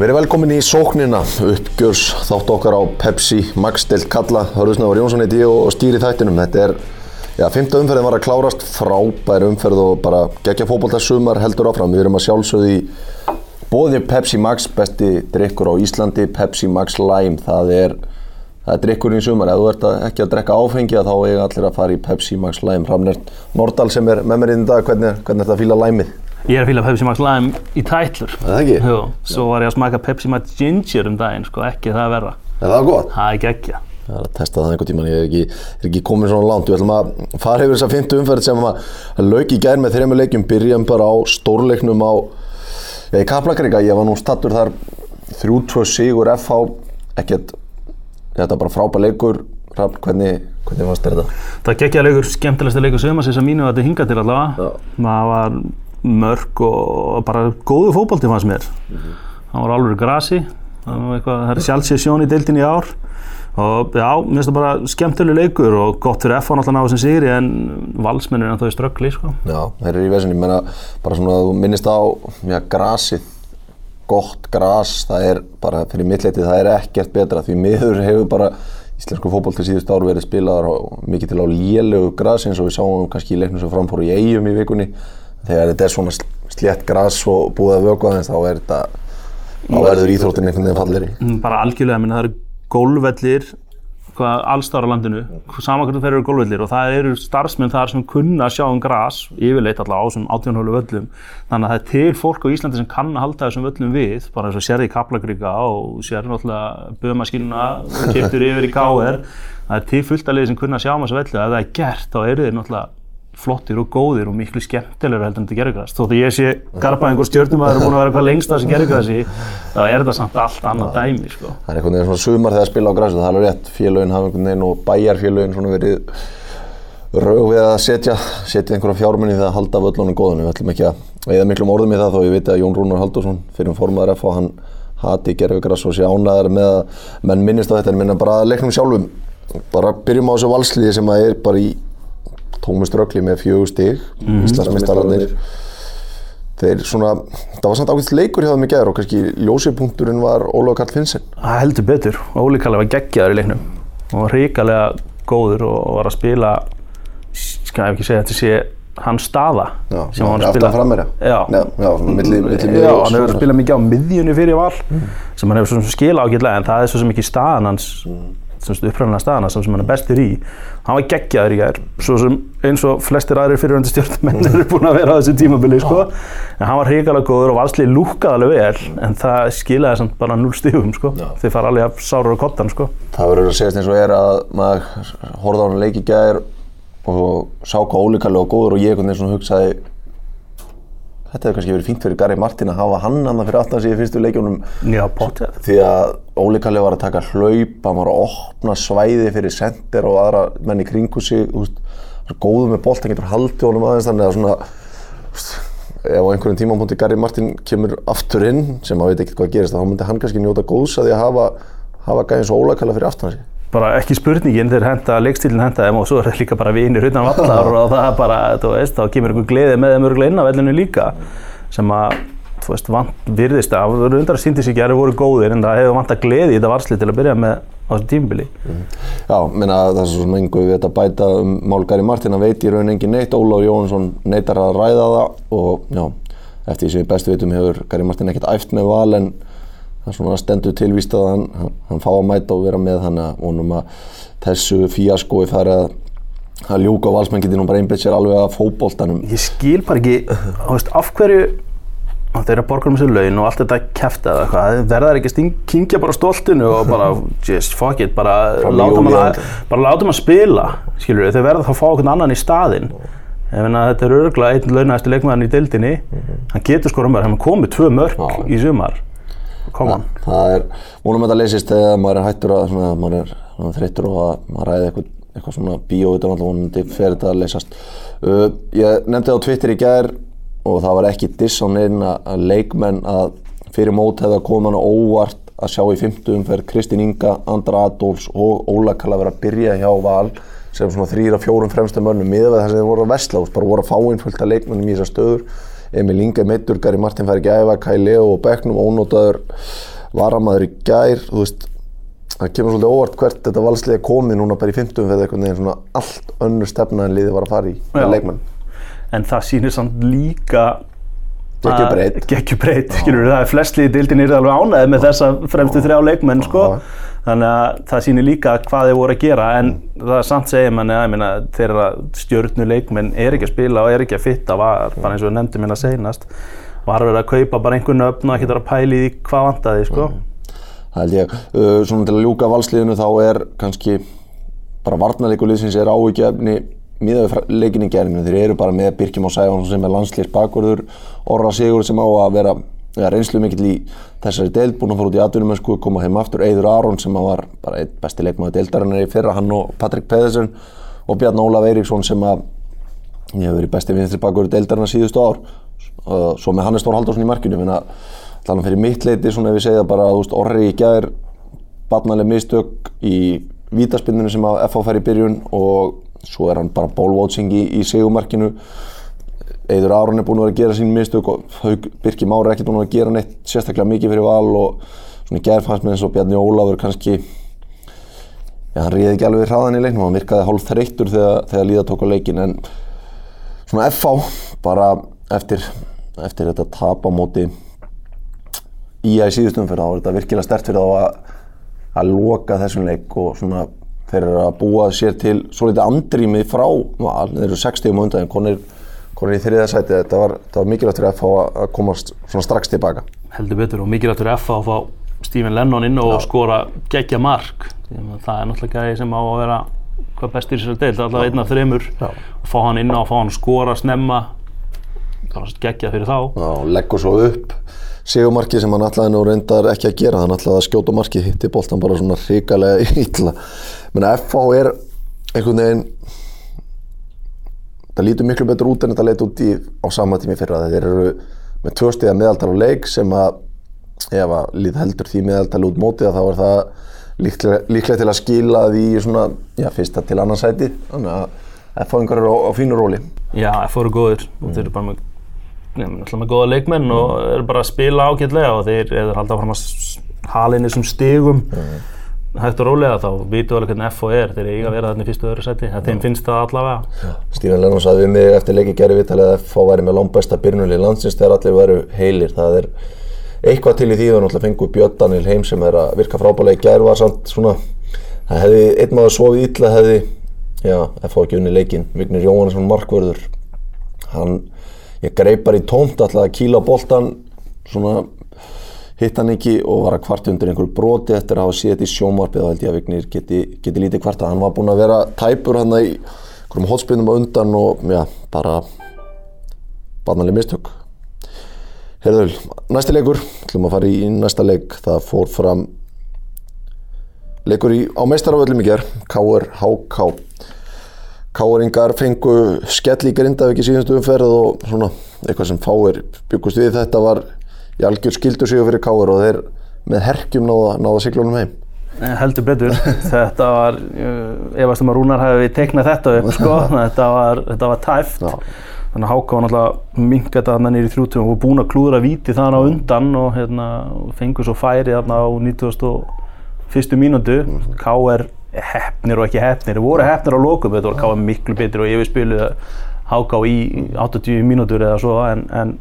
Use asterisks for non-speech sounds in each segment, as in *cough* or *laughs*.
Verið velkomin í sóknina, uppgjörs þátt okkar á Pepsi, Max Delt Kalla, Hörðusnöður Jónsson heiti ég og stýri þættinum. Þetta er, já, fymta umferðin var að klárast, frábær umferð og bara gegja fókbólta sumar heldur áfram. Við erum að sjálfsögði í bóði Pepsi Max, besti drikkur á Íslandi, Pepsi Max Lime. Það er, það er drikkurinn í sumar. Ef þú ert að, ekki að drekka áfengi þá eiga allir að fara í Pepsi Max Lime. Ramnert Nordal sem er með mér í dag, hvernig, hvernig er þetta að fíla læmið? Ég er að fýla Pepsi Max Lime í tætlur. Er það ekki? Jú, svo var ég að smaka Pepsi Max Ginger um daginn, sko, ekki það verra. Er það gott? Það er geggja. Það er að testa það einhvern tíman, ég er ekki, er ekki komin svona langt. Við ætlum að fara yfir þessa fymtu umferð sem að lauk í gær með þrejum leikjum, byrjum bara á stórleiknum á, já, í Kaplakrika. Ég var nú stattur þar 3-2 sigur FH, ekkert, þetta er bara frábær leikur. Rafn, hvernig, hvernig fannst þetta? Það er geggja leikur, skemmtilegsta leikur sögumars þess að mínu að þetta hinga til allavega. Það mörg og bara góðu fótbolti fannst mér. Það var alveg grasi, það það er sjálfsessjón í deildin í ár. Og já, mér finnst það bara skemmtileg leikur og gott fyrir F1 alltaf náðu sem sigri en valsmennir er ennþá í ströggli, sko. Já, þeir eru í vesinni, ég meina bara svona að þú minnist á, já, grasið, gott gras, það er bara fyrir mittleiti, það er ekkert betra því miður hefur bara íslensku fótbolti síðust ár verið spilaðar mikið til á lélegu grasi eins og við sáum kannski í leiknum sem framfóru í eigum í vikunni þegar þetta er svona slétt gras og búið að vöku aðeins þá er þetta þá verður íþróttin einhvern veginn fallir í Mm, bara algjörlega, minna, það eru gólvellir hvað, allstára á landinu, saman hvernig þeir eru gólvellir og það eru starfsmenn þar sem kunna að sjá um gras, yfirleitt alltaf á þessum átjónhólu völlum, þannig að það er til fólk á Íslandi sem kann að halda þessum völlum við, bara eins og sérði í Kaplagríka og sérði náttúrulega böðmaskínuna og kiptur yfir í KR, það er til fullt að liði sem kunna að sjá um þessu vellu, ef það er gert þá eru þeir náttúrulega flottir og góðir og miklu skemmtilegur heldur en þetta gerðugræs. Þótt að ég sé garpaðingur stjórnum að það eru búin að vera hvað lengst að þessi gerðugræsi, þá er þetta samt allt annað dæmi, sko. það er einhvern veginn svona sumar þegar að spila á grasi það er alveg rétt, félögin hafa einhvern veginn og bæjarfélögin svona verið rög við að setja, setja einhverja fjármunni þegar að halda völlunum góðunum við ætlum ekki að eða miklum orðum í það þó ég veit að Jón Rúnar Haldursson fyrir formaður F og hann hati gerðugræs og sé ánæðar með að menn minnist á þetta en minna bara leiknum sjálfum bara byrjum á þessu valsliði sem að er bara í tómu ströggli með fjögur stig mm. Íslandsmeistararnir þeir svona, það var samt ákveðt leikur hjá þeim í gerð og kannski ljósipunkturinn var Ólaug Karl Finnsen Það heldur betur. Óli Kalli var geggjaður í leiknum og ríkalega góður og var að spila, skal ég ekki segja þetta sé hans staða Já, sem hann var að spila. Já, Já, já, svona milli, milli Já, hann hefur spilað mikið á miðjunni fyrir val sem hann hefur skila ágætlega en það er svo ekki staðan hans. Sem uppræðanlega staðan hans sem hann er bestur í hann var geggjaður í gær eins og flestir aðrir fyrirvændi stjórnumenn *laughs* eru búin að vera á þessu tímabili sko. en hann var hrikalega góður og valslið lúkkaði alveg vel en það skilaði samt bara 0 stífum sko. Þeir fara alveg af sárar og kottan sko. Það verður að segjast eins og er að maður horfði á hann leik í gær og sá hvað ólíkarlega og góður og ég hugsaði þetta hefur kannski verið fínt fyrir Gary Martin að hafa hann hann fyrir aftan sig í fyrstu leikjónum Já, potið því að ólíkarlega var að taka hlaup hann var að opna svæði fyrir sender og aðra menn í kringu sig þú veist, hann er góður með bolt, hann getur haldið honum aðeins þannig að svona þú veist, ef á einhverjum tímapunkti Gary Martin kemur aftur inn sem maður veit ekkert hvað gerist þá myndi hann kannski njóta góðs að því að hafa, hafa gæðins og ólíkarlega fyrir aftan sig bara ekki spurningin þeir henda, leikstílinn henda þeim og svo er það líka bara vinir utan vallar og það er bara, þú veist, þá kemur einhver gleði með þeim örgulega inn á vellinu líka sem að, þú veist, vant virðist að, það voru undar að síndi sig ekki að þeir voru góðir en það hefur vant að gleði í þetta varsli til að byrja með á þessu tímbili. Já, minna það er svo sem engu við þetta bæta um mál Gary Martin, hann veit í raun engin neitt, Ólaf Jóhansson neitar að ræða það og já, eftir því sem við bestu veitum hefur Gary Martin ekkert æft með val en það svona stendur tilvíst að hann, hann, hann fá að mæta og vera með hann að vonum að þessu fíaskói fari að, að ljúka og valsmenn getur nú bara einbeitt sér alveg að fótboltanum. Ég skil bara ekki, þú veist, af hverju þeir eru að borga um þessu laun og allt þetta kæfta eða eitthvað, verða þeir ekki að kyngja bara stoltinu og bara, *laughs* just fuck it, bara júlí hann að, spila, skilur við, þeir verða þá að fá okkur annan í staðinn. Ég meina, þetta er örgulega einn launæðasti leikmaðurinn í deildinni, hann getur skora mörg, hann er komið tvö mörg í sumar. On. Það er, vonum að þetta leysist þegar maður er hættur að, svona, maður er svona, þreyttur og að maður ræði eitthvað, eitthvað svona bíó utan alltaf vonandi fer þetta að leysast. Uh, ég nefndi á Twitter í gær og það var ekki diss á neinn að leikmenn að fyrir mót hefða komið hana óvart að sjá í fymtu umferð Kristín Inga, Andra Adolfs og Óla Kalla vera að byrja hjá Val sem svona þrýra fjórum fremstu mönnum miða við það sem þeir voru að þú veist, bara voru að fá af leikmennum í þessar stöður Emil Inge meittur, Gary Martin fær ekki æfa Kai Leo og Becknum ónótaður varamaður í gær. Þú veist, það kemur svolítið óvart hvert þetta valslega komið núna bara í 50 fyrir einhvern veginn svona allt önnur stefna en liðið var að fara í Já. með leikmenn. En það sýnir samt líka skilur það er flest liði dildin er alveg ánæði með þessa fremstu þrjá leikmenn sko. Já. Þannig að það sýnir líka hvað þeir voru að gera en það er samt segir manni að meina, þeirra stjörnu leikmenn er ekki að spila og er ekki að fitta var bara eins og við nefndum hérna seinast var verið að kaupa bara einhvern öfn og ekki að pæli í hvað vantaði sko. Það held ég, uh, svona til að ljúka valsliðinu þá er kannski bara varnarleikuliðsins er áhugjefni miðað við leikinni gerðinu, þeir eru bara með Birkjum á Sæfán sem er landslýs bakvörður Orra Sigur sem á að vera ja, reynslu mikill í þessari deild búin að fara út í atvinnumösku, koma heim aftur Eiður Aron sem að var bara einn besti leikmaður deildarinnar í fyrra, hann og Patrik Pedersen og Bjarn Ólaf Eiríksson sem að ég hef verið besti vinstri bakvörður deildarinnar síðustu ár. Svo með Hannes Þór Halldórsson í markinu ég finna allan fyrir mitt leiti svona ef við segja bara að Orri í gæðir barnaleg mistök í vítaspinninu sem að FH fær í byrjun og svo er hann bara bólvótsing í, í segumarkinu Eidur Aron er búin að vera að gera sín mistök og Birki Mári er ekki búin að vera að gera neitt sérstaklega mikið fyrir val og svona fannst með eins og Bjarni Ólafur kannski já, hann ríði ekki alveg hraðan í leiknum, hann virkaði hálf þreyttur þegar, þegar líða tók á leikin en svona FH bara eftir, eftir þetta tap á móti í að í síðustum fyrir þá er þetta virkilega stert fyrir þá að, að loka þessum leik og svona þeir eru að búa sér til svo litið andrými frá þeir eru 60 um undan en konir, konir í þriða sæti þetta var, var mikilvægt fyrir FH að komast strax tilbaka. Heldur betur og mikilvægt fyrir FA að fá Stephen Lennon inn og skora geggja mark. Það er náttúrulega gæði sem á að vera hvað bestir í þessari deild, allavega einn af þreymur Já. og fá hann inn á og fá hann skora snemma. Það geggja fyrir þá. Og leggur svo upp segumarkið sem hann ætlaði nú reyndar ekki að gera. Hann ætlaði að skjóta markið hitti boltan bara svona hrikalega illa. Menn að FH er einhvern veginn það lítur miklu betur út en þetta leit út í á sama tími fyrra. Þeir eru með tvö stiga meðaltal á leik sem að ef að lít heldur því meðaltal út mótið þá er það líklega, líklega til að skila því svona, já, fyrsta til annan sæti. Þannig að FH-ingar eru á, á fínu róli. Já, F eru góðir. Og þeir eru bara með, náttúrulega með góða leikmenn og eru bara að spila ágætlega og þeir eru haldið áfram að inn þessum stigum hægt og rólega þá vitum við alveg hvernig F er þeir eiga að vera þarna í fyrstu og öðru sæti. Að þeim finnst það allavega. Stífan Lennon sagði við mig eftir leiki gerði viðtalið að FH væri með langbæsta byrjunli landsins þegar allir væru heilir. Það er eitthvað til í því að náttúrulega fengu Björn Daniel heim sem er að virka frábælega í gær var samt svona það hefði einn maður sofið illa hefði já, FH ekki unni leikin Vignir Jóhannesson markvörður. Hann, ég greip bara í tómt alltaf að kýla boltan svona hitt hann ekki og var að kvarta undir einhverju broti eftir að hafa séð þetta í sjómarpið og held ég að Vignir geti, geti lítið kvarta hann var búinn að vera tæpur hann í einhverjum hotspinnum á undan og já, bara barnaleg mistök Herðul, næsti leikur, ætlum að fara í næsta leik, það fór fram leikur í, á meistaraföllum í ger, K.R. H.K. K.R.ingar fengu skell í Grindavík í síðustu umferð og svona eitthvað sem fáir byggust við þetta var í algjör skildur sig fyrir K.R. og þeir með herkjum náða, náða siglunum heim. Eh, heldur betur, *laughs* þetta var uh, efast um að Rúnar hefði teiknað þetta upp sko, *laughs* þetta var, þetta var tæft Já. þannig að Háka var náttúrulega mingat að hann nýri í þrjútum og var búinn að klúðra víti þann á undan og, hérna, fengur svo færi þarna á 91. mínútu K.R. hefnir og ekki hefnir þeir voru hefnir á lokum, þetta var K.R. miklu betur og yfirspiluð Háka í 80 mínútur eða svo en, en,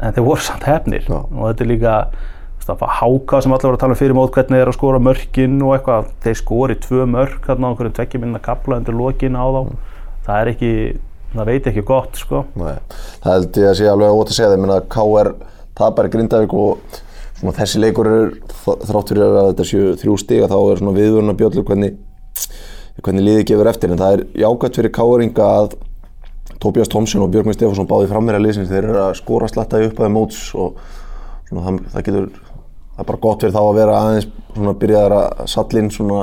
en þeir voru samt hefnir Já. og þetta er líka Háka sem allir var að tala um fyrir mót hvernig þeir eru að skora mörkin og eitthvað. Þeir skori tvö mörk hérna á einhverjum tvekkja minna kapla undir lokin á þá. Það er ekki, það veit ekki gott sko. Nei, það held ég að sé alveg ótt að segja. Það, ég meina að K.R. tapar í Grindavík og svona þessi leikur er þrátt fyrir að þetta séu þrjú stiga þá er svona viðvöruna bjöllur hvernig, hvernig liðið gefur eftir. En það er jákvæmt fyrir K.R.inga að Tobias Thompson og Björgvin Stefánsson báði frammeira liðsins þeir eru að skora slatta upp að móts og svona það, það getur það er bara gott fyrir þá að vera aðeins svona byrjaðar að sallinn svona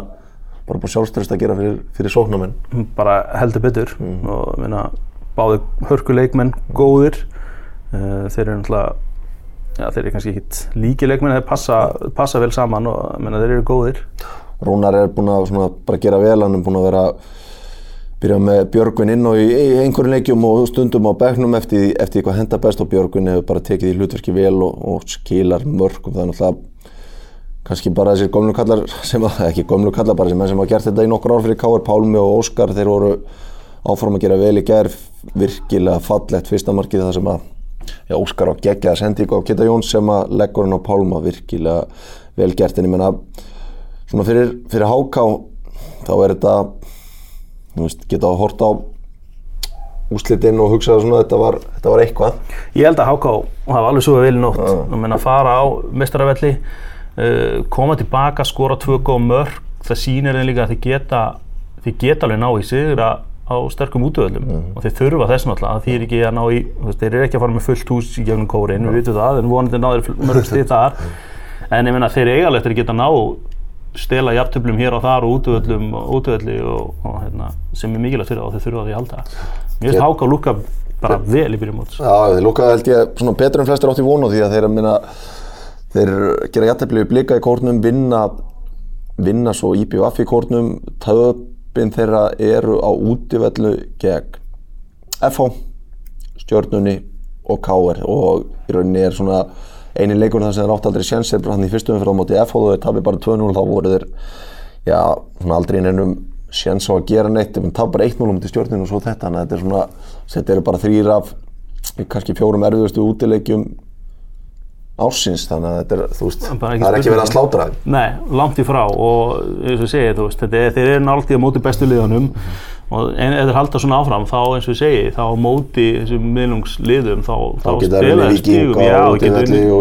bara búið sjálfstörst að gera fyrir, fyrir sóknamenn bara heldur betur og ég meina, báði hörkuleikmenn góðir. Uh, þeir eru náttúrulega já, þeir eru kannski ekkit líki leikmenn þeir passa, passa vel saman og meina, þeir eru góðir. Rúnar er búinn að svona bara gera vel, hann er búinn að vera byrja með Björgvin inn og í, einhverjum leikjum og stundum á begnum eftir, eftir hvað henda best og Björgvin hefur bara tekið í hlutverki vel og, og skilar mörgum. Það er náttúrulega kannski bara þessir gömlu kallar sem að, ekki gömlu kallar bara sem, sem hafa gert þetta í nokkur ár fyrir Káar, Pálmi og Óskar þeir voru áfram að gera vel í gær virkilega fallegt fyrsta markið það sem að já, Óskar á geggjaða sendíku á Kitta Jóns sem að leggur hann á Pálma virkilega vel gert. En ég menna svona fyrir, fyrir HK þá er þetta veist, geta að horta á úslitinn og hugsa svona þetta var, þetta var eitthvað. Ég held að Háká hafa alveg svo vel í nótt. Og menna fara á mestaravelli uh, koma tilbaka, skora tvö góð mörg það sýnir þeim líka að þið geta þið geta alveg ná í sigra á sterkum útvöldum og þeir þurfa þess náttúrulega að þeir ekki að ná í, þeir eru ekki að fara með fullt hús í gegnum kórin, við vitum það, en vonandi náður mörg stið þar. *laughs* En ég meina þeir eiga alveg eftir að geta ná stela jafntöflum hér og þar og útvöldum og útvöldi og, og hérna, sem er mikilvægt fyrir þá og þeir þurfa því að halda. Mér finnst Háká lúka bara vel í byrjum móts. Já, þeir lúka held ég svona betur en flestir átt í vonu því að þeir að minna þeir gera jættefli við blika í kórnum vinna, vinna svo IPVF í kórnum. Töpin þeirra eru á útivellu gegn FH stjörnunni og KR og í rauninni er svona eini leikur þar sem þeir átt aldrei sjensir hann í fyrstum fyrir á móti FH og þeir tapir bara 2-0 þá voru þeir já, svona aldrei í neinum sjens á að gera neitt, þeir tapar 1-0 á móti stjörnunni og svo þetta, þannig að þetta er svona þetta eru bara þrýr af kannski fjórum erfiðustu útileikjum ársins, þannig að þetta er, þú veist, Bara það er ekki verið að slátra. Nei, langt í frá og eins og segi, þú veist, þetta er, þeir eru náttúrulega á móti bestu liðanum og en ef þeir halda svona áfram, þá eins og ég segi, þá móti þessum miðlungsliðum, þá, Þá geta þeir unnið-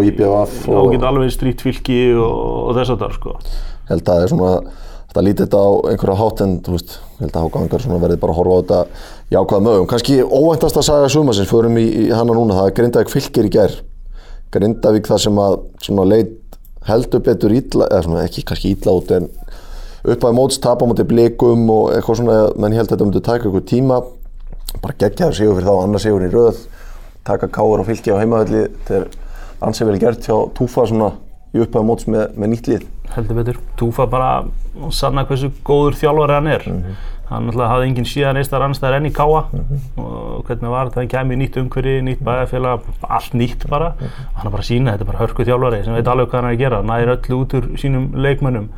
og geta alveg strýtt fylki og, og þess að það, sko. held að það er svona þetta lítið þetta á einhverja hátt en veist, held að Hákangar svona verði bara að horfa á þetta jákvæða mögum. Kannski óvæntast að saga sumasins, förum í, í hana núna, það er Grindavík fylgir í gær. Grindavík það sem að leit heldur betur ítla, eða svona ekki kannski ítla út en upp að móts tapa á móti blikum og eitthvað svona, menn ég held að þetta myndi taka ykkur tíma, bara geggjaður sigur fyrir þá, annars sigur í röð, taka káur og fylgi á heimavelli, þetta er ansið vel gert hjá Túfa svona í upp að móts með, með nýtt lið. heldur betur. Túfa bara sanna hversu góður þjálfari hann er. Mhm. Hann náttúrulega hafði enginn síðan eistar annars það enn í káa og hvernig var þetta, hann kæmi í nýtt umhverfi, nýtt bæðafélag, allt nýtt bara. Hann er bara að sína, þetta er bara hörku þjálfari sem veit alveg hvað hann er að gera, næri öllu út úr sínum leikmönnum.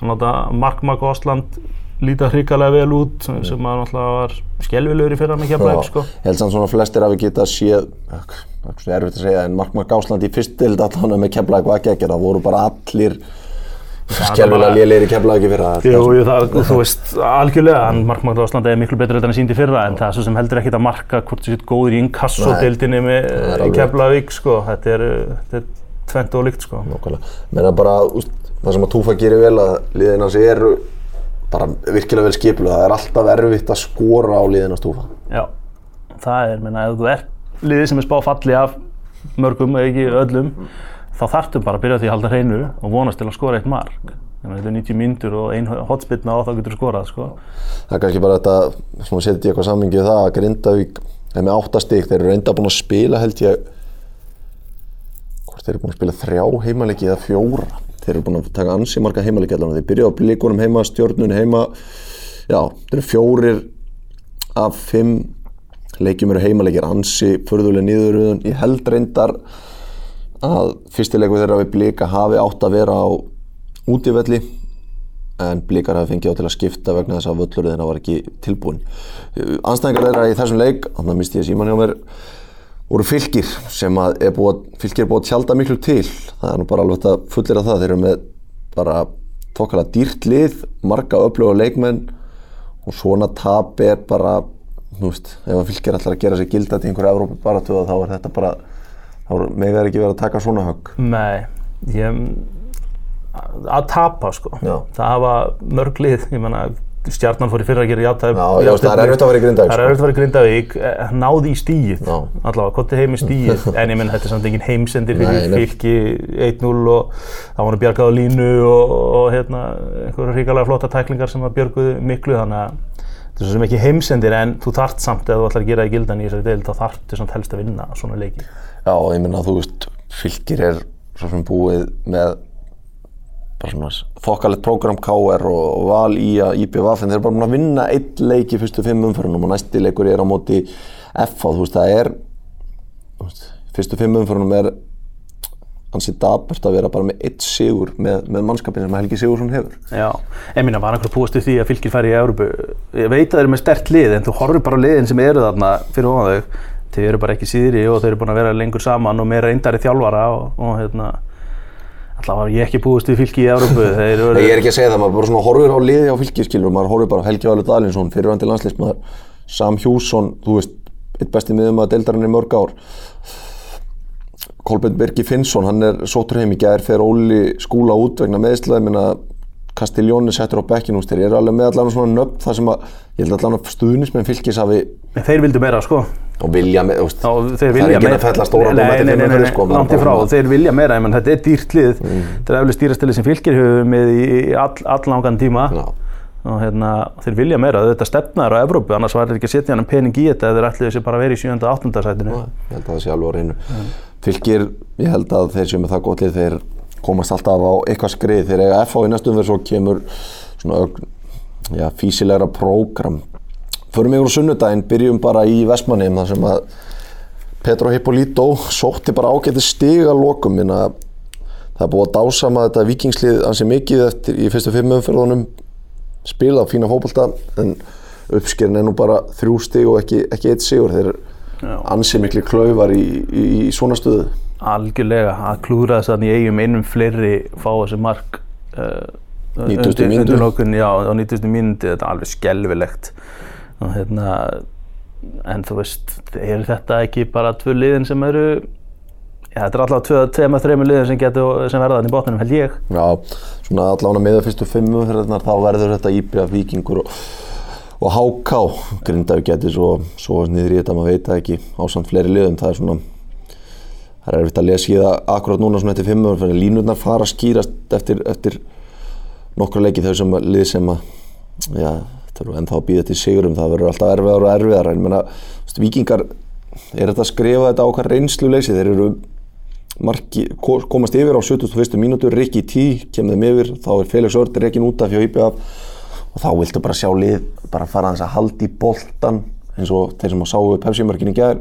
Hann láta Markmark Osland líta hrikalega vel út sem, sem að náttúrulega var skelvilegur í fyrra með keflaug, sko. Ég held samt svona flestir hafi getað séð, það er erfitt að segja, en Mark Mark Ásland í fyrst dild allan með keflaði hvað ekki það voru bara allir bara- lélegir í keflaði ekki fyrra. Jú, jú, það, þú veist, algjörlega, hann Markmann Ásland er miklu betur en hann síndi fyrra, en það er svo sem heldur ekkert að marka hvort þú sétt góður í er í Keflavík, sko, þetta er, þetta er tvent og líkt, sko. Nákvæmlega. Menna bara, úst, það sem að Túfa gerir vel að liðina hans eru bara virkilega vel skipulega. Það er alltaf erfitt að skora á liðina Túfa. Já, það er, menna, ef þú er liðið sem er spáð falli af mörgum, eða ekki öllum, þá þarftu bara að byrja því að halda hreinu og vonast til að skora eitt mark. Þannig að þetta er 90 mínútur og ein hotspillna og þá getur skorað, sko. Það er kannski bara þetta, svona setja í eitthvað sammingi það að Grindavík er með áttastík, þeir eru reynda búin að spila held ég hvort þeir eru búin að spila þrjá heimaleiki eða fjóra. Þeir eru búin að taka ansi marga heimaleiki allan þeir byrja á blikunum heima, stjórnun heima. Já, þeir eru fjórir af fimm leikjum eru heimaleikir. Ansi förðuleg nýðuröðun, ég held reyndar að fyrstileiku þeirra við blika hafi átt að vera á útivelli en blikar hafi fengið á til að skipta vegna þess að völlurðina var ekki tilbúin. Anstæðingar þeirra í þessum leik, þannig að misti ég síman hjá mér, voru fylgir sem að er búið, fylgir er búið að tjálta miklu til. Það er nú bara alveg þetta fullir af það. Þeir eru með bara tókala dýrt lið, marga öfluga leikmenn og svona tap er bara, þú veist, ef að fylgir ætlar að gera sig gilda til einhverja Evrópu baratöða þá er þetta bara, þá þeir ekki verið að taka svona högg. Nei, ég, að tapa sko. Já. Það hafa mörg lið, ég menna stjarnan fór í fyrra að gera játæf. Já, já, það er erfitt að vera í Grindavík, Það er sko. erfitt að vera í Grindavík, eh, náði í stíið, Já. allavega, kontið heim í stíið, *laughs* en ég menn þetta er samt engin heimsendir fyrir fylki 1-0 og það voru bjargað á línu og, og hérna, einhverja ríkalega flotta tæklingar sem að björguðu miklu, þannig að þetta er svo sem ekki heimsendir en þú þart samt ef þú ætlar að gera í gildan í þessari deil, þá þartu samt helst að vinna svona leiki. Já, ég minna að þú veist, fylgir er svo sem búið með þokkalegt prógram KR og, og val í að IPVF en þeir eru bara búin að vinna eitt leik í fyrstu fimm umförunum og næsti leikur er á móti FH, þú veist, það er veist, fyrstu fimm umförunum er ansið dabert að vera bara með eitt sigur með, með mannskapin sem Helgi Sigursson hefur Já, en minna var einhver búast við því að fylgir færi í Európu. Ég veit að þeir eru með stert lið en þú horfir bara liðin sem eru þarna fyrir ofan þau. Þeir eru bara ekki síðri og þeir eru búin að vera lengur saman og meira reyndari þjálfara og, og hérna, alltaf var ég ekki búist við fylgi í Európu. *laughs* Ég er ekki að segja það, maður bara svona horfir á liði á fylgiskilur, maður horfir bara á Helgi Valur Dalinsson, fyrirvændi landsleismæður, Sam Hjússon, þú veist, eitt besti miðum að deildarinn í mörg ár. Kolbjörn Birgi Finnsson, hann er sótur heim í gær þegar Óli skúla út vegna meðslaði, minna Kastiljóni settur á bekkinu, þeir eru alveg með allan svona nöfn þar sem að, ég held allan að stuðnismenn fylgis hafi En þeir vildu meira, sko. Og vilja þeir það er ekki að fella stóra nei, dóma nei, til nei, þeim nei, fyrir nei, sko, langt í frá, þeir vilja meira, menn þetta er dýrt lið, Mm. þetta er eftir stýrastilið sem fylgir hefur með í all, allangan tíma Já. og hérna, þeir vilja meira, þetta stefnaður á Evrópu, annars var þetta ekki að setja hann pening í þetta ef þeir ætliðu sér bara að vera í 7. og 8. sætinu. ég held að það sé alveg á reynu fylgir, ég held að þeir sem er það gott lið þeir komast alltaf á eitthvað skrið þeir eiga FH í næstum verð svo kemur svona já, förum yfir á sunnudaginn, byrjum bara í Vestmannheim þar sem að Petro Hippolito sótti bara ágæti stiga lokum minna það er búið að dásama þetta vikingslið ansi mikið eftir í fyrstu fimm umferðunum spila fína fókbalta en uppskerin er nú bara þrjú stig og ekki, ekki eitt sigur þeir ansi miklu klaufar í, í, í svona stöðu Algjörlega, að klúra þess að í eigum einum fleiri fá þessi mark uh, 90. mínútu. undir lokun, já, á 90. mínúti, þetta er alveg skelvilegt og hérna en þú veist, eru þetta ekki bara tvö liðin sem eru já, þetta er tvö, tveim að þreimur liðin sem, sem verða þannig í botninum, held ég. Já, svona allavega með það fyrstu fimm umferðarnar þá verður þetta íbjöða vikingur og, og HK Grindavík geti svo, svo niður í þetta maður veit það ekki ásamt fleiri liðum það er svona það er erfitt að lesa í það akkurat núna svona eftir fimm umferðar línurnar fara að skýrast eftir, eftir nokkra leiki þau sem lið sem að já, eru ennþá að býða til sigurum það verður alltaf erfiðar og erfiðar en menna, vikingar er þetta að skrifa þetta á okkar reynsluleysi þeir eru marki, ko- komast yfir á 71. mínútu, Rikki T kemur þeim yfir, þá er Felix Örd reikin út af hjá IPF og þá viltu bara sjá lið, bara fara að halda í boltan eins og þeir sem að sáu Pepsi-mörkin í gær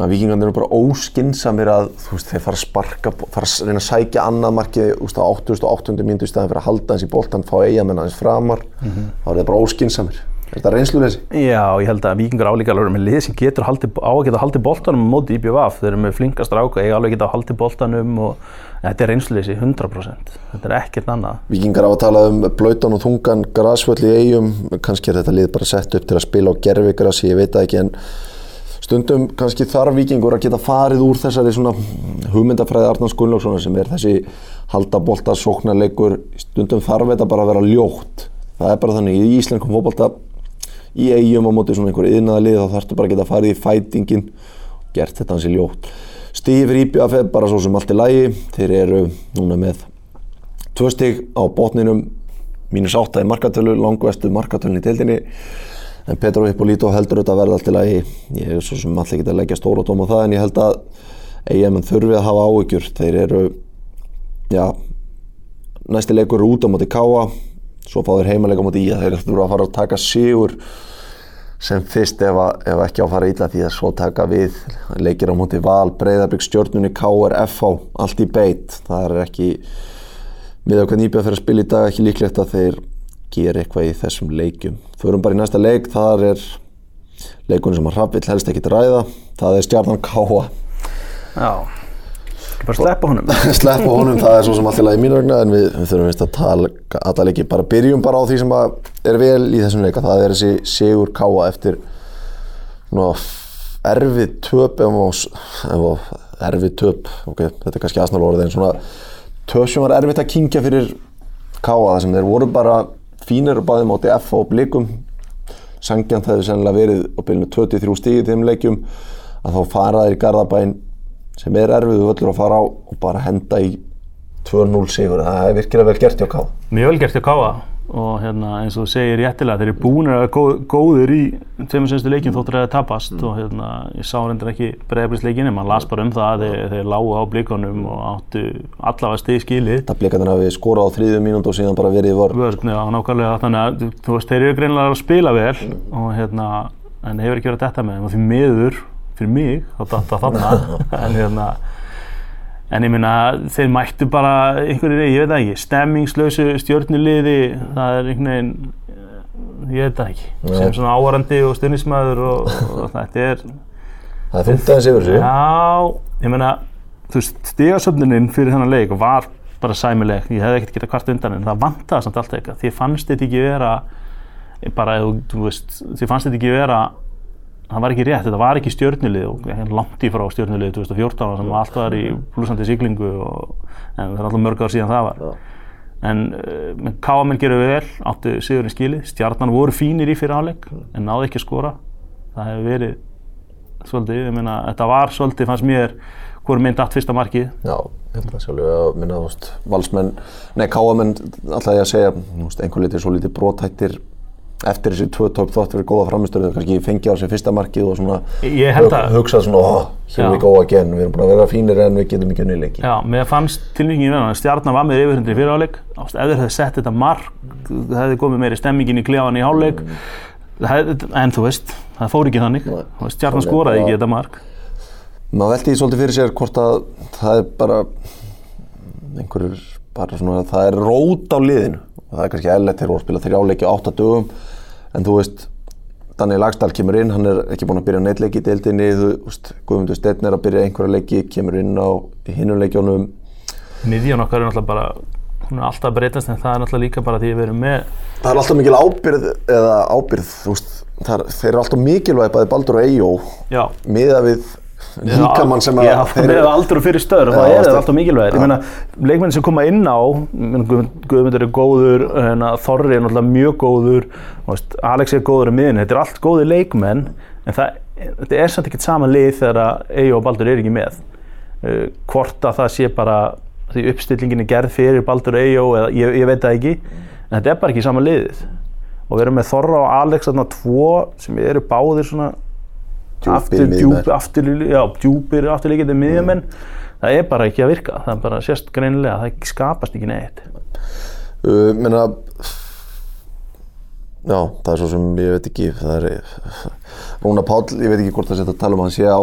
að vikingarnir eru bara óskinsamir að þú veist, þeir fara að sparka, fara að reyna að sækja annað markið þú veist, á 88. mínútu í staðin fyrir að halda hans í boltan, fá eigamenn hans framar þá eru þeir bara óskinsamir er þetta reynsluleysi? Já, ég held að vikingur álíka alveg með lið sem getur haldið, á að geta haldið boltanum á móti IBVF, þeir eru með flinka stráka eiga alveg geta haldið boltanum og þetta er reynsleysi 100%, þetta er ekkert annað. Víkingar hafa talað um blöytan og þungan grasvöll í eigum, kannski er þetta lið bara sett upp til að spila á gerfigrassi, ég veit það ekki en stundum kannski þarf Víkingur að geta farið úr þessari svona hugmyndafræði Arnars Gunnlaugssonar sem er þessi haldabolta sóknarleikur, stundum þarf þetta bara að vera ljótt, það er bara þannig í íslenskum fótbolta í eigum á móti svona einhver yðnaðalið þá þarftu bara að geta farið í fætingin og gert þetta hansi ljótt. IBF er bara svo sem allt er lægi, þeir eru núna með tvö stig á botninum mínus átta í markatölu, langvestu markatölun í deildinni en Petro Hippolito heldur þetta að verða allt í ég er svo sem allir ekki að leggja stóra tóm á það en ég held að EIM þurfi að hafa áhyggjur. Þeir eru já, næsti leikur eru út á móti Káa svo fá þeir heimaleika á móti Ía. Þeir þurfa að fara að taka sigur sem fyrst ef, að, ef ekki á að fara illa því að svo taka við leikir á móti Val, Breiðarbygg, Stjörnunni, Káar, FH allt í beitt, það er ekki með okkur nýbjað fyrir að spila í dag ekki líklegt að þeir gera eitthvað í þessum leikjum. Förum bara í næsta leik þar er leikunum sem að Hrafvill helst ekki ræða, það er Stjarnan Káa Já, bara sleppa honum *laughs* sleppa honum, það er svo sem alltaf í mínu vegna en við, við þurfum veist að tala alla leiki, bara byrjum bara á því sem er vel í þessum leika, það er þessi Sigur Káa eftir ná, erfið töp erfið töp ok, þetta er kannski aðsnála orðið en svona töp sem var erfitt að kingja fyrir Káa, það sem þeir voru bara fínir og báði móti F og blikum. Sangjant það hefur sennilega verið á byrjunu 23 stíði þeim leikjum. Að þá fara þeir í Garðabæn sem er erfið völlur að fara á og bara henda í 2-0 sigur, það er virkilega vel gert hjá Káa Mjög vel gert hjá Káa og hérna, eins og þú segir réttilega þeir eru búin að góð, góðir í tveimur senstu leikjum þóttur að það tapast. Og hérna, ég sá reyndar ekki bregðarbrísleikinni maður las bara um það að þeir, þeir lágu á blíkonum og áttu allavega stið skilið. Það blikarnir hafi skorað á þrýðu mínúnd og síðan bara verið í vörn. vörn, já, nákvæmlega. Þannig að þú veist, þeir eru greinilega að spila vel og hérna, en hefur ekki verið að detta með þeim. Og því miður, fyrir mig þá datta þarna. *laughs* En hérna en ég minna, þeir mættu bara einhverjir, ég veit það ekki, stemmingslausu stjórnuliði, það er einhvern veginn ég veit það ekki Nei. sem svona áarandi og stundismæður og, og þetta er Það er þungt aðeins yfir sig. Já, ég meina, þú veist, stigasöfnunin fyrir þennan leik var bara sæmileg, ég hefði ekkert getað kvart undan en það vantaði samt allt eitthvað, því fannst þetta ekki vera, bara, þú veist, því fannst þetta ekki vera, það var ekki rétt, þetta var ekki stjörnulið og hérna langt í frá stjörnulið 2014 sem alltaf var í blúsandi siglingu og, en það er alltaf mörg ár síðan það var. En uh, Káamenn gerðu vel, áttu sigurinn skilið, stjarnan voru fínir í fyrir áleik en náðu ekki að skora. Það hefur verið svolítið, ég meina, þetta var svolítið, fannst mér, hvort mynd allt fyrsta markið. Já, held að sjálfur að minna, valsmenn, nei, káamenn, alltaf ég að segja, þú veist, einhver litir svo lítið brothættir eftir þessi tvö tók þótt fyrir góða framistöru, kannski fengið á sig fyrsta markið og svona Ég held að- hugsað svona, hér Já. við góða genn, við erum búin að vera fínir en við getum ekki unni leiki. Já, mér fannst tilvíkingin að stjarnan var með yfirhundri fyrir áleik, þeir hefði sett þetta mark, það hefði komið meiri stemmingin í klefan í áleik, en þú veist, það fór ekki þannig, Þannig skoraði ekki þetta mark. Maður velti því svolítið fyrir sér hvort að það er bara einhverjur, bara svona, það er rót á liðinu og það er kannski eðlilegt þegar voru að spila þrjáleiki á átta dögum en þú veist, Daniel Lagstall kemur inn, hann er ekki búinn að byrja neitleiki í deildinni, þú veist, Guðmundur Steinn er að byrja einhverja leiki, kemur inn á hinnum leikjónum, Miðjan okkar er náttúrulega bara, hún er alltaf breytast en það er náttúrulega líka bara því að við erum með, það er alltaf mikil ábyrð eða ábyrð, þú veist, er, þeir eru alltaf mikilvæg bæði Baldur og Eyjó. Miða við líkamann sem að Já, með aldur og fyrir stöður, Já, það er alltaf mikilvægir. Ég meina, leikmenn sem koma inn á, Guðmundur er góður, hérna, Þorri er náttúrulega mjög góður, Alex er góður í miðinu, þetta er allt góði leikmenn, en það, þetta er samt ekkert sama lið þegar að Eyjó og Baldur er ekki með. Uh, hvort að það sé bara því uppstillingin er gerð fyrir Baldur og Eyjó, eða ég, ég veit það ekki, en þetta er bara ekki sama liðið. Og við erum með Þorra og Alex þarna tvo sem eru báðir svona Djúpir aftur, miðjumenn. það er bara ekki að virka. Það er bara sérst greinilega, það skapast ekki neitt. Uh, menna, já, það er svo sem ég veit ekki, það er Rúna Páll, ég veit ekki hvort það setja að tala um að hann sé á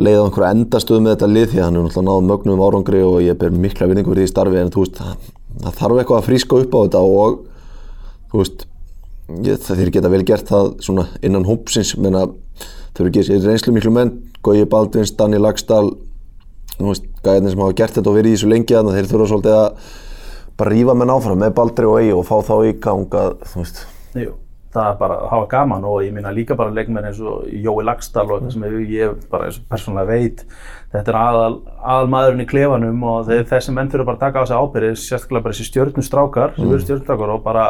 leið á einhverja endastöðu með þetta lið því að hann er náttúrulega náð mögnum árangri og ég ber mikla vinningu fyrir því starfi en þú veist, það, það þarf eitthvað að fríska upp á þetta og þú veist, ég, það þeir geta vel gert það svona innan hópsins, menna þau eru ekki reynslu miklu menn, Gói Baldvins, Danni Lagstall, gæðin sem hafa gert þetta og verið í þessu lengi þannig að þeir þurfa svolítið að bara rífa menn áfram með Baldri og Eigi og fá þá í gang að, þú veist, Jú. það er bara að hafa gaman og ég minna líka bara leikmenn eins og Jói Lagstall og eitthvað sem ég, ég bara eins og persónulega veit þetta er aðal, aðal maðurinn í klefanum og þeir, þessi menn þurfa bara að taka á sig ábyrði sérstaklega bara þessi stjörnustrákar sem eru stjörnustrákar og bara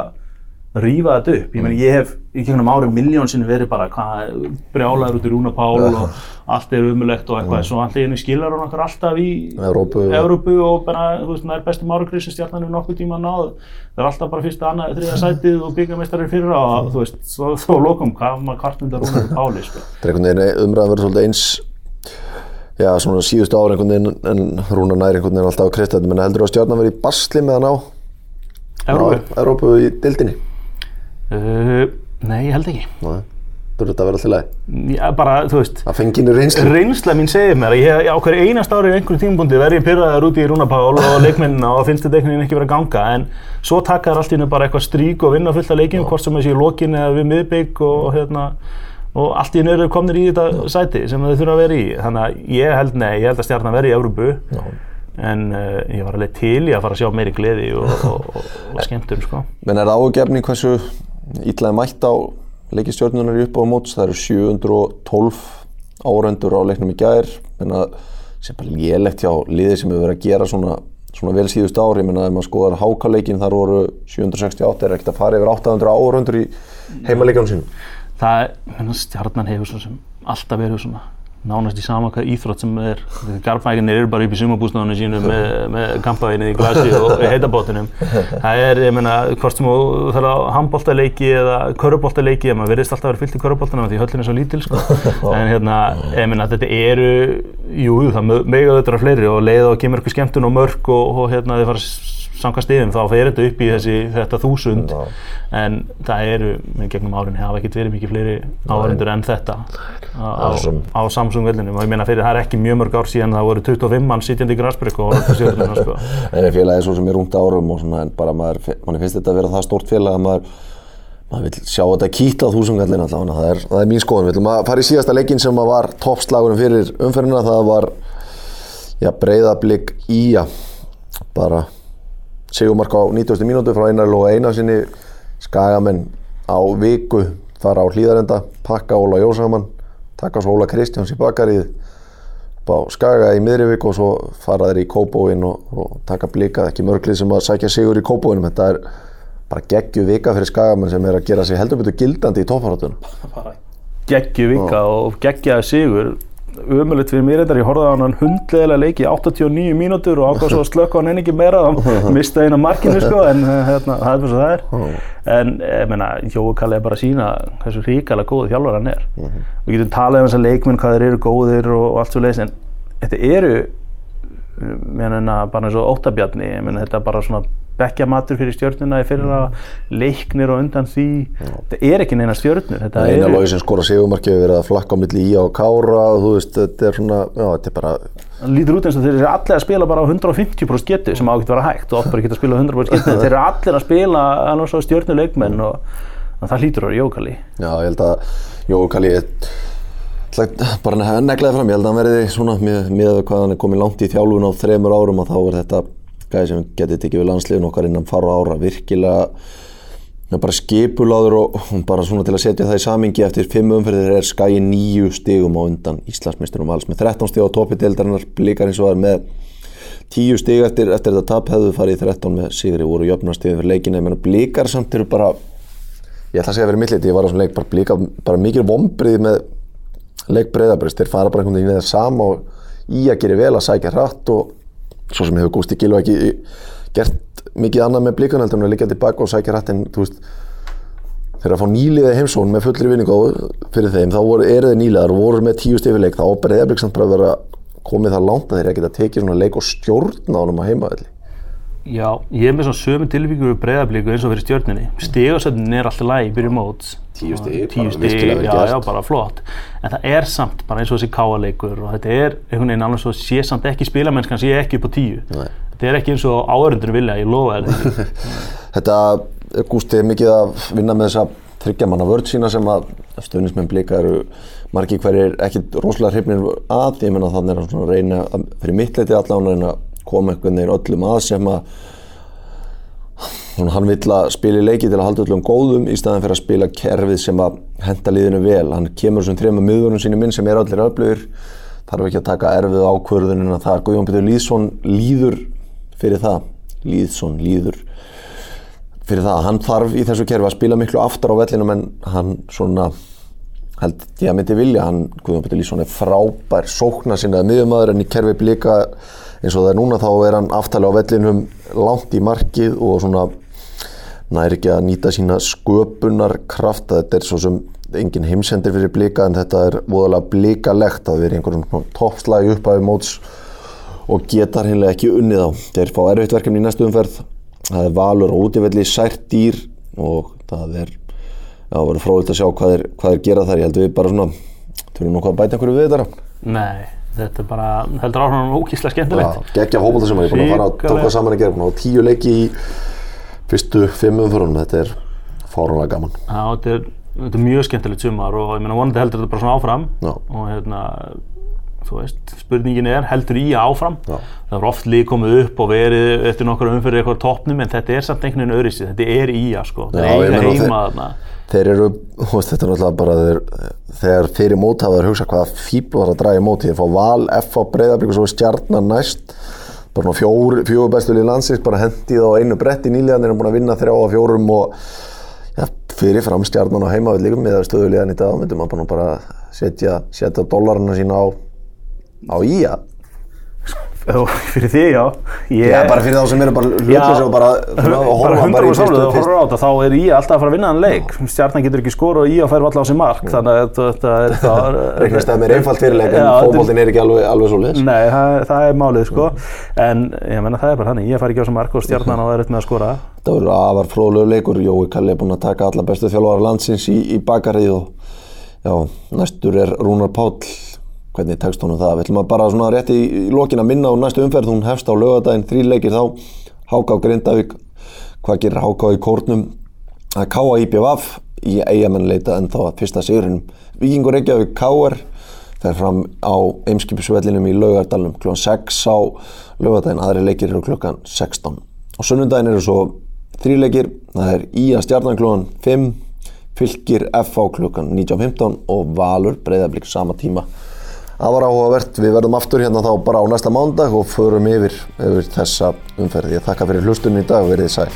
rífa þetta upp. Ég meina ég hef í gegnum árum miljón sinni verið bara hvað brjálaður út í Rúna Pál og allt er umulegt og eitthvað svo allir henni skilar hún okkur alltaf í Evrópu. Evrópu og bara, þú veist, það er besti márugri sem stjarnan er nokkuð tíma náð. Það er alltaf bara fyrsta, annað, þriða *laughs* sætið og byggamestari fyrra og þú veist, svo, svo lokum hvað maður kvartmyndar Rúna *laughs* Páli sko. þetta er einhvern veginn umræðan verður svolítið eins já, svona síðustu ára einhvern veginn en Rúna næri einhvern veginn alltaf Uh, nei, ég held ekki. Nei, þurfa þetta að vera alltaf leið Já, bara, þú veist að fenginu reynslu. reynsla mín segir mér að ég á hverju einast ári í einhverjum tímabundi verð ég pyrraður út í Rúna Pál og *laughs* leikmennina og finnst þetta einhvern veginn ekki verið að ganga. En svo taka þær allt í hennu bara eitthvað strík og vinna fullt af leikjum hvort sem þessi í lokin eða við miðbygg og hérna og allt í eru komnir í þetta sæti sem þau þurfa að vera í. Þannig að ég held nei, ég held að stjarnan verði í Európu en uh, ég var alveg til í að fara að sjá meiri gleði og, og, og, og skemmtum sko. *laughs* ítlaði mætt á leikistjórnunar í upp á móts. Það eru 712 árendur á leiknum í gær. En að sem bara lélegt hjá liði sem hefur verið að gera svona, svona vel síðustu ári, ég menna ef maður skoðar hákaleikin þar voru 768 er ekkert að fara yfir 800 árendur í heimaleikjánum sínum? Það, menn, stjarnan hefur svo sem alltaf verið svona nánast í sama hvað íþrótt sem er. Garfækinir eru bara upp í sumabúsnáðunum sínu með, með kampaðinni í glasi og heitabótunum það er, ég meina, hvort sem þú þarf á handbóltaleiki eða körubóltaleiki, maður verðist alltaf að vera fyllt í körubóltanum því höllin er svo lítil sko. en hérna, ég meina, þetta eru jú, það mega auðvitað fleiri og leið og kemur eitthvað skemmtun og mörg og, og hérna þið fara samkvæmt stiðum þá fer þetta upp í þessi, þetta þúsund. Já. en það eru, með gegnum árinni hafa ekkert verið mikið fleiri áhörundur en þetta. Á, á, á Samsung-vellinu og ég meina fyrir það er ekki mjög mörg ár síðan það voru 25 mann sitjandi í Grasbyrg og orðið sérlega sko. *laughs* En félagið er svo sem er rúmt árum og svona en bara maður, manni finnst þetta að vera það stórt félag að maður maður vil sjá þetta kýtla á þúsungallin allavega, það er, það er mín skoðun, við viljum að fara í síðasta leikin sem var toppslagunum fyrir umferðina, það var ja, breyðablík íja bara Sigumark á 90. mínútu frá einar og eina sinni skagamenn á viku fara á hlýðarenda, pakka Óla Jósamann taka svo Óla Kristjáns í bakarið. Á skaga í miðrivík og svo fara þeir í Kóbóin og, og taka blika ekki mörglið sem að sækja sigur í Kóbóinum þetta er bara geggju vika fyrir skagamenn sem er að gera sig heldur betur gildandi í tóparhátunum geggju vika og geggjaði sigur umöðulegt fyrir mér þetta, ég horfaði á hann hundlegilega leiki 89 mínútur og ákvæmst svo að slökka hann einnig meira og *laughs* mista eina markinu sko en eh, hérna, það er fyrir það er. En ég meina, Jókall er bara að sína hversu ríkala góð þjálfur hann er. Og við getum talað um þessa leikminn hvað þeir eru góðir og, og allt svo leiðis en þetta eru meina, bara eins og óttabjarni þetta er bara svona bekkjamatur fyrir stjórnuna í fyrra leiknir og undan því. Þetta er ekki neina stjórnur eina logi sem skora sigumarki hefur verið að flakka á milli í á kára þú veist, þetta er svona já, þetta er bara það lítur út eins og þeir eru allir að spila bara á 150% getu sem ágitt vera hægt og oft bara geta að spila á 100% getu *laughs* þeir eru allir að spila alveg svo stjórnuleikmenn og, það lítur á Jókali Já, ég held að Jókali bara neglaði fram, ég held að hann verði svona með, með hvað hann er komið langt í þjálfun á þremur árum og þá er þetta gæði sem getið tekið við landsliðin okkar innan fara ára. Virkilega bara skipuláður og bara svona til að setja það í samingi eftir fimm umferðir er skæi nýju stigum á undan Íslandsmeisturum alls með 13 stig á topi deildarinnar blíkar eins og var með 10 stig eftir, eftir þetta tap hefðu farið í 13 með Sigri voru jöfnastigið fyrir leikina. Ég menna blíkar samt eru bara ég ætla að segja að vera milliti, ég var á svona leik bara blíkar bara mikil vombrið með leik breyðabrist, þeir fara bara einhvern veginn í það sama og í að gera vel að sækja hratt og svo sem hefur Gústi Gilva ekki gert mikið annað með blíkan heldur en að liggja tilbaka og sækja veist þegar að fá nýliðið heimsón með fullri vinningu fyrir þeim, þá eru þeir nýliðar og voru með tíu stifileik, þá breyðabrið samt bara að vera komið það langt að þeir ekki að tekið svona leik og stjórna á hann á heimaðalli Já, ég er með svona sömu tilvíkur breyðablíku eins og fyrir stjórninni stegasöndin er alltaf læg, byrju móts tíu stíg, tíu stíg, já, já, bara flott. En það er samt, bara eins og þessi káaleikur og þetta er einhvern veginn alveg svo sé samt ekki spilamennskan, sé ekki upp á tíu. Nei. þetta er ekki eins og áörundur vilja, ég lofa þetta *laughs* Þetta, Gústi, er mikið að vinna með þessa þryggjamanna vörð sína sem að stöðnismenn blíka eru margi hverjir ekki rosalega hrifnir að, ég menna þannig að reyna fyrir mitt leiti allavega koma einhvern veginn öllum að sem að hann vill að spila í leiki til að halda öllum góðum í staðan fyrir að spila kerfið sem að henda liðinu vel. Hann kemur sem þrema miðvörnum síni minn sem er allir öflugir, þarf ekki að taka erfið ákvörðunina þar. Guðjón Petur Lýðsson líður fyrir það, Lýðsson líður fyrir það. Hann þarf í þessu kerfi að spila miklu aftar á vellinum en hann svona held ég að myndi vilja. Hann, Guðjón Petur Lýðsson er frábær sókna sinna miðjumæður en í kerfi blika eins og það er núna þá er hann aftali á vellinum langt í markið og svona næri ekki að nýta sína sköpunarkraft. Þetta er svo sem engin heimsendir fyrir blika en þetta er voðalega blikalegt að vera einhverjum toppslægi upp af móts og geta hinnlega ekki unnið á. Þeir fá erfitt verkefni í næstu umferð. Það er valur og útífelli sært dýr og það er já, verður fróðilegt að sjá hvað er, hvað er gera þar. Ég held við bara svona þurfum nokkuð að bæta einhverju við þetta Nei þetta bara, heldur áhrifan ókíslega skemmtilegt. Já, geggja hópað þessum að ég er búin að fara að tóka saman að gera og tíu leiki í fyrstu fimm umförunum, þetta er fáránlega gaman. Já, þetta er, þetta er mjög skemmtilegt sumar og ég meina vonandi heldur þetta bara svona áfram Já. og hérna, veist, spurningin er heldur í áfram. Já. Það er oft lík komið upp og verið eftir nokkru umfyrir eitthvað toppnum en þetta er samt einhvern veginn öðrisi, þetta er í að sko, þetta er eiga heima þarna. þeir eru, veist, þetta er náttúrulega bara þeir, þegar fyrir móthafaður hugsa hvaða fíbl var að draga í móti, þeir fá val F á breyðarbygg og svo stjarnar næst. Bara fjóru, fjóru bestuli landsins bara hendið á einu bretti nýliðan þeir eru búin að vinna þrjá á fjórum og ja, fyrir fram stjarnan á heimavill líka með stöðulegan í dag, á, ía. Jó, fyrir því, já. Ég, Já, bara fyrir þá sem eru bara hlutleysi og bara og horfa bara í 100% fyrstu, sálu, fyrstu. horfur á þetta, þá er ég alltaf að fara að vinna hann leik. Stjarnan getur ekki skora og ég að færa alltaf á sig mark, þannig að þetta- er *laughs* það. Reiknast það með einfalt fyrirleik en Já, þetta er- er ekki alveg, alveg svo liðs. Nei, það, það er málið, sko. En ég menna það er bara þannig, ég fær ekki á sig mark og stjarnan á það er með að skora. Það verður afar fróðlegu leikur. Jói Kalli er búinn að taka alla bestu þjálfara landsins í, í bakarið og já, næstur er Rúnar Páll. Hvernig tekst honum það? Við ætlum að bara svona rétt í, lokin að minna á næstu umferð. Hún hefst á lögadaginn, þrý leikir þá. Háká Grindavík. Hvað gerir Háká í kórnum? að Káa IPVF í eigamenn leita en þá að fyrsta sigurinn Víkingur Reykjavík Káar fer fram á Eimskipisvellinum í Laugardalum kl. 6 á laugardaginn aðri leikir eru klukkan 16 og sunnundaginn eru svo þrý leikir það er Ía stjarnan klukkan 5 fylgir FH klukkan 19.15 og Valur breyðablík sama tíma Það var áhugavert, við verðum aftur hérna þá bara á næsta mándag og förum yfir, yfir þessa umferði. Ég þakka fyrir hlustunni í dag og verið sæl.